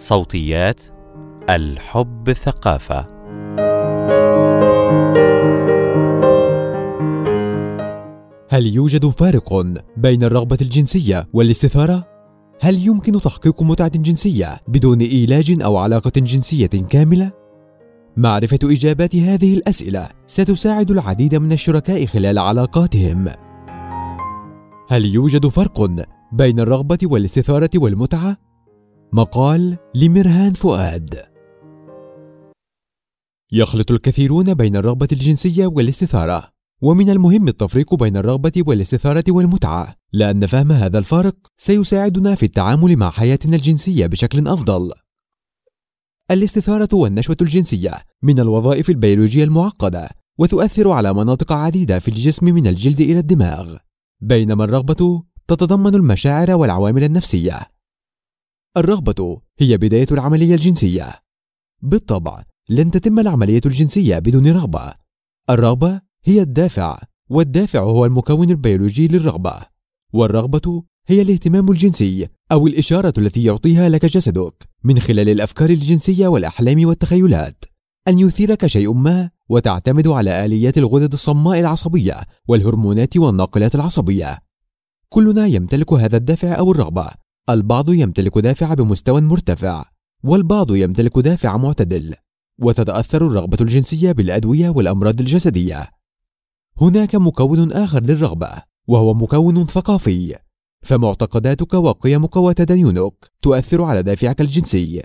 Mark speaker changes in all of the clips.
Speaker 1: صوتيات الحب ثقافة
Speaker 2: هل يوجد فارق بين الرغبة الجنسية والاستثارة؟ هل يمكن تحقيق متعة جنسية بدون إيلاج أو علاقة جنسية كاملة؟ معرفة إجابات هذه الأسئلة ستساعد العديد من الشركاء خلال علاقاتهم. هل يوجد فرق بين الرغبة والاستثارة والمتعة؟ مقال لمرهان فؤاد. يخلط الكثيرون بين الرغبة الجنسية والاستثارة. ومن المهم التفريق بين الرغبة والاستثارة والمتعة. لأن فهم هذا الفارق سيساعدنا في التعامل مع حياتنا الجنسية بشكل أفضل. الاستثارة والنشوة الجنسية من الوظائف البيولوجية المعقدة وتؤثر على مناطق عديدة في الجسم من الجلد إلى الدماغ. بينما الرغبة تتضمن المشاعر والعوامل النفسية. الرغبة هي بداية العملية الجنسية. بالطبع لن تتم العملية الجنسية بدون رغبة. الرغبة هي الدافع والدافع هو المكون البيولوجي للرغبة. والرغبة هي الاهتمام الجنسي أو الإشارة التي يعطيها لك جسدك من خلال الأفكار الجنسية والأحلام والتخيلات. أن يثيرك شيء ما وتعتمد على آليات الغدد الصماء العصبية والهرمونات والناقلات العصبية. كلنا يمتلك هذا الدافع أو الرغبة. البعض يمتلك دافع بمستوى مرتفع والبعض يمتلك دافع معتدل. وتتأثر الرغبة الجنسية بالأدوية والأمراض الجسدية. هناك مكون آخر للرغبة وهو مكون ثقافي. فمعتقداتك وقيمك وتدينك تؤثر على دافعك الجنسي.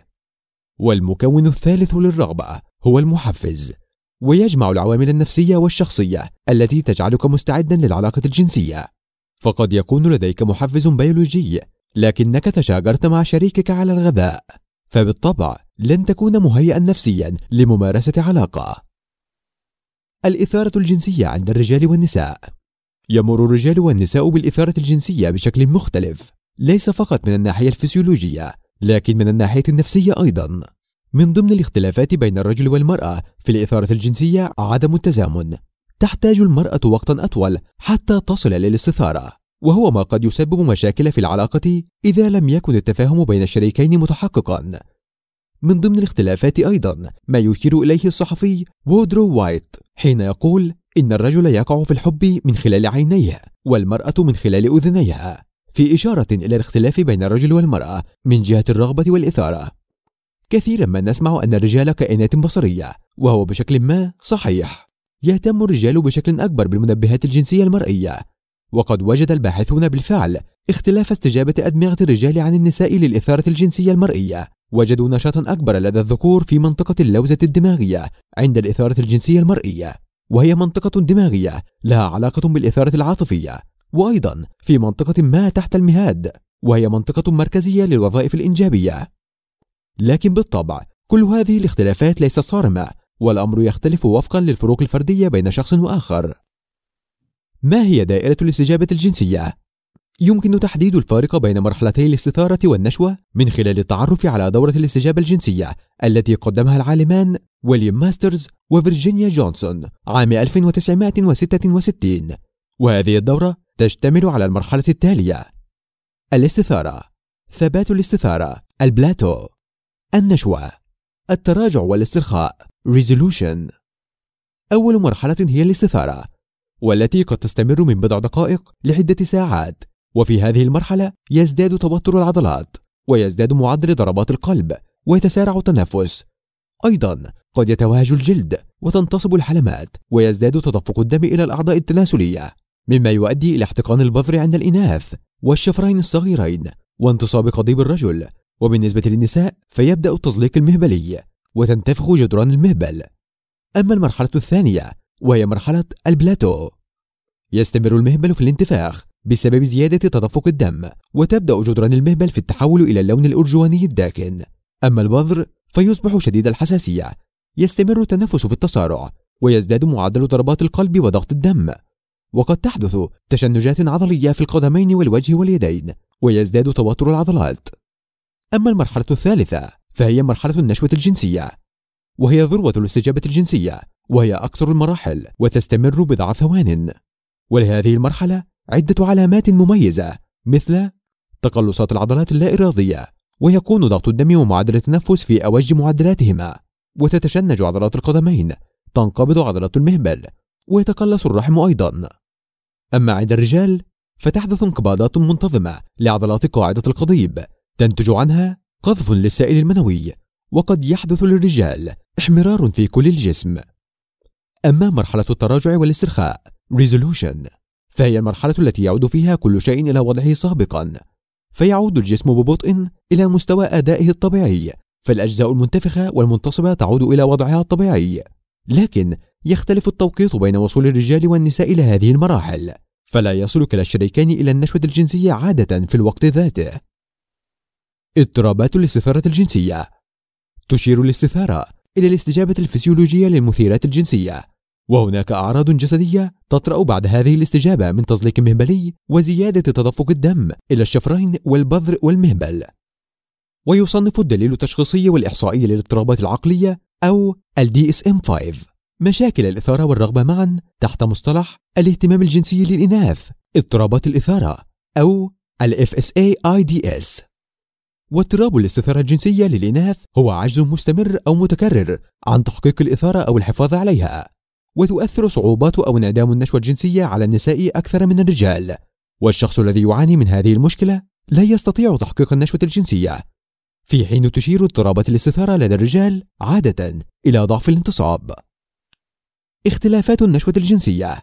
Speaker 2: والمكون الثالث للرغبة هو المحفز ويجمع العوامل النفسية والشخصية التي تجعلك مستعدا للعلاقة الجنسية. فقد يكون لديك محفز بيولوجي لكنك تشاجرت مع شريكك على الغذاء فبالطبع لن تكون مهيئا نفسيا لممارسة علاقة. الإثارة الجنسية عند الرجال والنساء. يمر الرجال والنساء بالإثارة الجنسية بشكل مختلف ليس فقط من الناحية الفسيولوجية لكن من الناحية النفسية أيضا. من ضمن الاختلافات بين الرجل والمرأة في الإثارة الجنسية عدم التزامن. تحتاج المرأة وقتا أطول حتى تصل للاستثارة وهو ما قد يسبب مشاكل في العلاقة إذا لم يكن التفاهم بين الشريكين متحققا من ضمن الاختلافات أيضا ما يشير إليه الصحفي وودرو وايت حين يقول إن الرجل يقع في الحب من خلال عينيه والمرأة من خلال أذنيها في إشارة إلى الاختلاف بين الرجل والمرأة من جهة الرغبة والإثارة. كثيرا ما نسمع أن الرجال كائنات بصرية وهو بشكل ما صحيح. يهتم الرجال بشكل أكبر بالمنبهات الجنسية المرئية. وقد وجد الباحثون بالفعل اختلاف استجابة أدمغة الرجال عن النساء للإثارة الجنسية المرئية وجدوا نشاطا أكبر لدى الذكور في منطقة اللوزة الدماغية عند الإثارة الجنسية المرئية وهي منطقة دماغية لها علاقة بالإثارة العاطفية وأيضا في منطقة ما تحت المهاد وهي منطقة مركزية للوظائف الإنجابية. لكن بالطبع كل هذه الاختلافات ليست صارمة والأمر يختلف وفقا للفروق الفردية بين شخص وآخر. ما هي دائرة الاستجابة الجنسية؟ يمكن تحديد الفارق بين مرحلتي الاستثارة والنشوة من خلال التعرف على دورة الاستجابة الجنسية التي قدمها العالمان ويليام ماسترز وفيرجينيا جونسون عام 1966 وهذه الدورة تشتمل على المرحلة التالية. الاستثارة. ثبات الاستثارة. البلاتو. النشوة. التراجع والاسترخاء. Resolution. أول مرحلة هي الاستثارة والتي قد تستمر من بضع دقائق لعدة ساعات. وفي هذه المرحلة يزداد توتر العضلات ويزداد معدل ضربات القلب ويتسارع التنفس. أيضا قد يتوهج الجلد وتنتصب الحلمات ويزداد تدفق الدم إلى الأعضاء التناسلية مما يؤدي إلى احتقان البذر عند الإناث والشفرين الصغيرين وانتصاب قضيب الرجل. وبالنسبة للنساء فيبدأ التزليق المهبلي. وتنتفخ جدران المهبل. أما المرحلة الثانية وهي مرحلة البلاتو. يستمر المهبل في الانتفاخ بسبب زيادة تدفق الدم وتبدأ جدران المهبل في التحول إلى اللون الأرجواني الداكن. أما البذر فيصبح شديد الحساسية. يستمر التنفس في التسارع ويزداد معدل ضربات القلب وضغط الدم. وقد تحدث تشنجات عضلية في القدمين والوجه واليدين ويزداد توتر العضلات. أما المرحلة الثالثة فهي مرحلة النشوة الجنسية. وهي ذروة الاستجابة الجنسية وهي أكثر المراحل وتستمر بضع ثوان. ولهذه المرحلة عدة علامات مميزة مثل تقلصات العضلات اللا إرادية ويكون ضغط الدم ومعدل التنفس في أوج معدلاتهما وتتشنج عضلات القدمين تنقبض عضلات المهبل ويتقلص الرحم أيضا. أما عند الرجال فتحدث انقباضات منتظمة لعضلات قاعدة القضيب تنتج عنها قذف للسائل المنوي وقد يحدث للرجال احمرار في كل الجسم. أما مرحلة التراجع والاسترخاء resolution فهي المرحلة التي يعود فيها كل شيء إلى وضعه سابقا. فيعود الجسم ببطء إلى مستوى أدائه الطبيعي فالأجزاء المنتفخة والمنتصبة تعود إلى وضعها الطبيعي. لكن يختلف التوقيت بين وصول الرجال والنساء إلى هذه المراحل فلا يصل كلا الشريكين إلى النشوة الجنسية عادة في الوقت ذاته. اضطرابات الاستثارة الجنسية. تشير الاستثارة إلى الاستجابة الفسيولوجية للمثيرات الجنسية. وهناك أعراض جسدية تطرأ بعد هذه الاستجابة من تزليق مهبلي وزيادة تدفق الدم إلى الشفرين والبذر والمهبل. ويصنف الدليل التشخيصي والإحصائي للاضطرابات العقلية أو ال DSM-5 مشاكل الإثارة والرغبة معا تحت مصطلح الاهتمام الجنسي للإناث اضطرابات الإثارة أو ال FSA-IDS واضطراب الاستثارة الجنسية للإناث هو عجز مستمر أو متكرر عن تحقيق الإثارة أو الحفاظ عليها وتؤثر صعوبات أو انعدام النشوة الجنسية على النساء أكثر من الرجال. والشخص الذي يعاني من هذه المشكلة لا يستطيع تحقيق النشوة الجنسية. في حين تشير اضطرابات الاستثارة لدى الرجال عادة إلى ضعف الانتصاب. اختلافات النشوة الجنسية.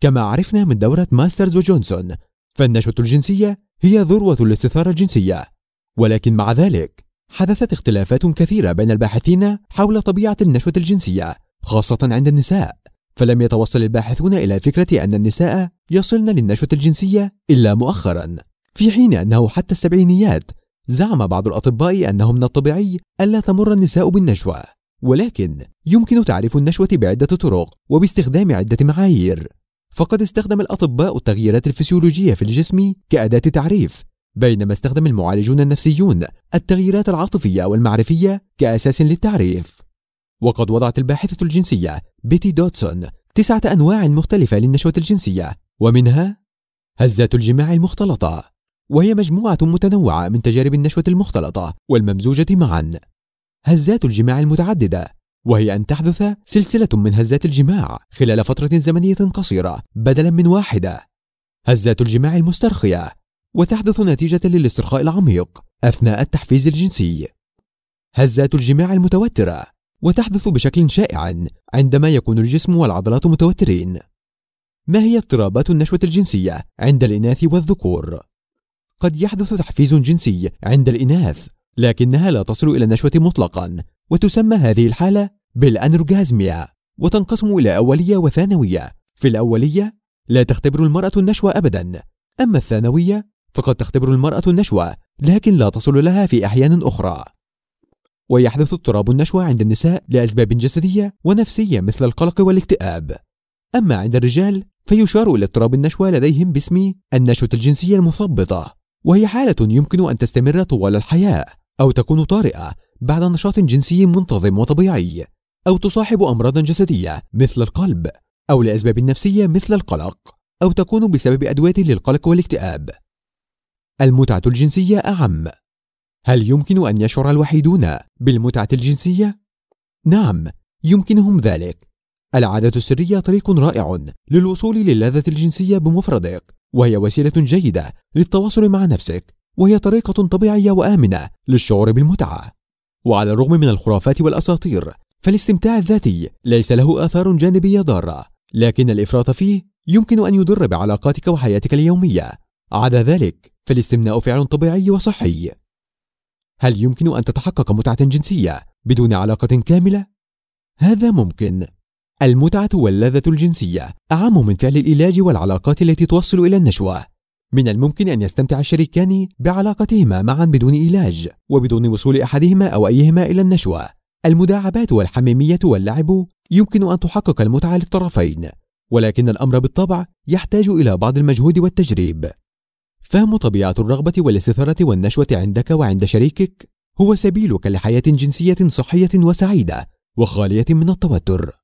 Speaker 2: كما عرفنا من دورة ماسترز وجونسون فالنشوة الجنسية هي ذروة الاستثارة الجنسية. ولكن مع ذلك حدثت اختلافات كثيرة بين الباحثين حول طبيعة النشوة الجنسية خاصة عند النساء. فلم يتوصل الباحثون إلى فكرة أن النساء يصلن للنشوة الجنسية إلا مؤخرا في حين أنه حتى السبعينيات زعم بعض الأطباء أنه من الطبيعي ألا تمر النساء بالنشوة. ولكن يمكن تعريف النشوة بعدة طرق وباستخدام عدة معايير. فقد استخدم الأطباء التغييرات الفسيولوجية في الجسم كأداة تعريف بينما استخدم المعالجون النفسيون التغييرات العاطفية والمعرفية كأساس للتعريف. وقد وضعت الباحثة الجنسية بيتي دوتسون تسعة أنواع مختلفة للنشوة الجنسية ومنها هزات الجماع المختلطة وهي مجموعة متنوعة من تجارب النشوة المختلطة والممزوجة معا. هزات الجماع المتعددة وهي أن تحدث سلسلة من هزات الجماع خلال فترة زمنية قصيرة بدلا من واحدة. هزات الجماع المسترخية وتحدث نتيجة للاسترخاء العميق أثناء التحفيز الجنسي. هزات الجماع المتوترة وتحدث بشكل شائع عندما يكون الجسم والعضلات متوترين. ما هي اضطرابات النشوة الجنسية عند الإناث والذكور؟ قد يحدث تحفيز جنسي عند الإناث لكنها لا تصل إلى النشوة مطلقا وتسمى هذه الحالة بالأنرجازميا وتنقسم إلى أولية وثانوية. في الأولية لا تختبر المرأة النشوة أبدا أما الثانوية فقد تختبر المرأة النشوة لكن لا تصل لها في أحيان أخرى. ويحدث اضطراب النشوة عند النساء لأسباب جسدية ونفسية مثل القلق والاكتئاب. أما عند الرجال فيشار إلى اضطراب النشوة لديهم باسم النشوة الجنسية المثبطة وهي حالة يمكن أن تستمر طوال الحياة أو تكون طارئة بعد نشاط جنسي منتظم وطبيعي أو تصاحب أمراضا جسدية مثل القلب أو لأسباب نفسية مثل القلق أو تكون بسبب أدوية للقلق والاكتئاب. المتعة الجنسية أعم. هل يمكن أن يشعر الوحيدون بالمتعة الجنسية؟ نعم يمكنهم ذلك. العادة السرية طريق رائع للوصول للذة الجنسية بمفردك وهي وسيلة جيدة للتواصل مع نفسك وهي طريقة طبيعية وآمنة للشعور بالمتعة. وعلى الرغم من الخرافات والأساطير فالاستمتاع الذاتي ليس له آثار جانبية ضارة لكن الإفراط فيه يمكن أن يضر بعلاقاتك وحياتك اليومية. عدا ذلك فالاستمناء فعل طبيعي وصحي. هل يمكن أن تتحقق متعة جنسية بدون علاقة كاملة؟ هذا ممكن. المتعة واللذة الجنسية أعم من فعل العلاج والعلاقات التي توصل إلى النشوة. من الممكن أن يستمتع الشريكان بعلاقتهما معا بدون علاج وبدون وصول أحدهما أو أيهما إلى النشوة. المداعبات والحميمية واللعب يمكن أن تحقق المتعة للطرفين ولكن الأمر بالطبع يحتاج إلى بعض المجهود والتجريب. فهم طبيعة الرغبة والاستثارة والنشوة عندك وعند شريكك هو سبيلك لحياة جنسية صحية وسعيدة وخالية من التوتر.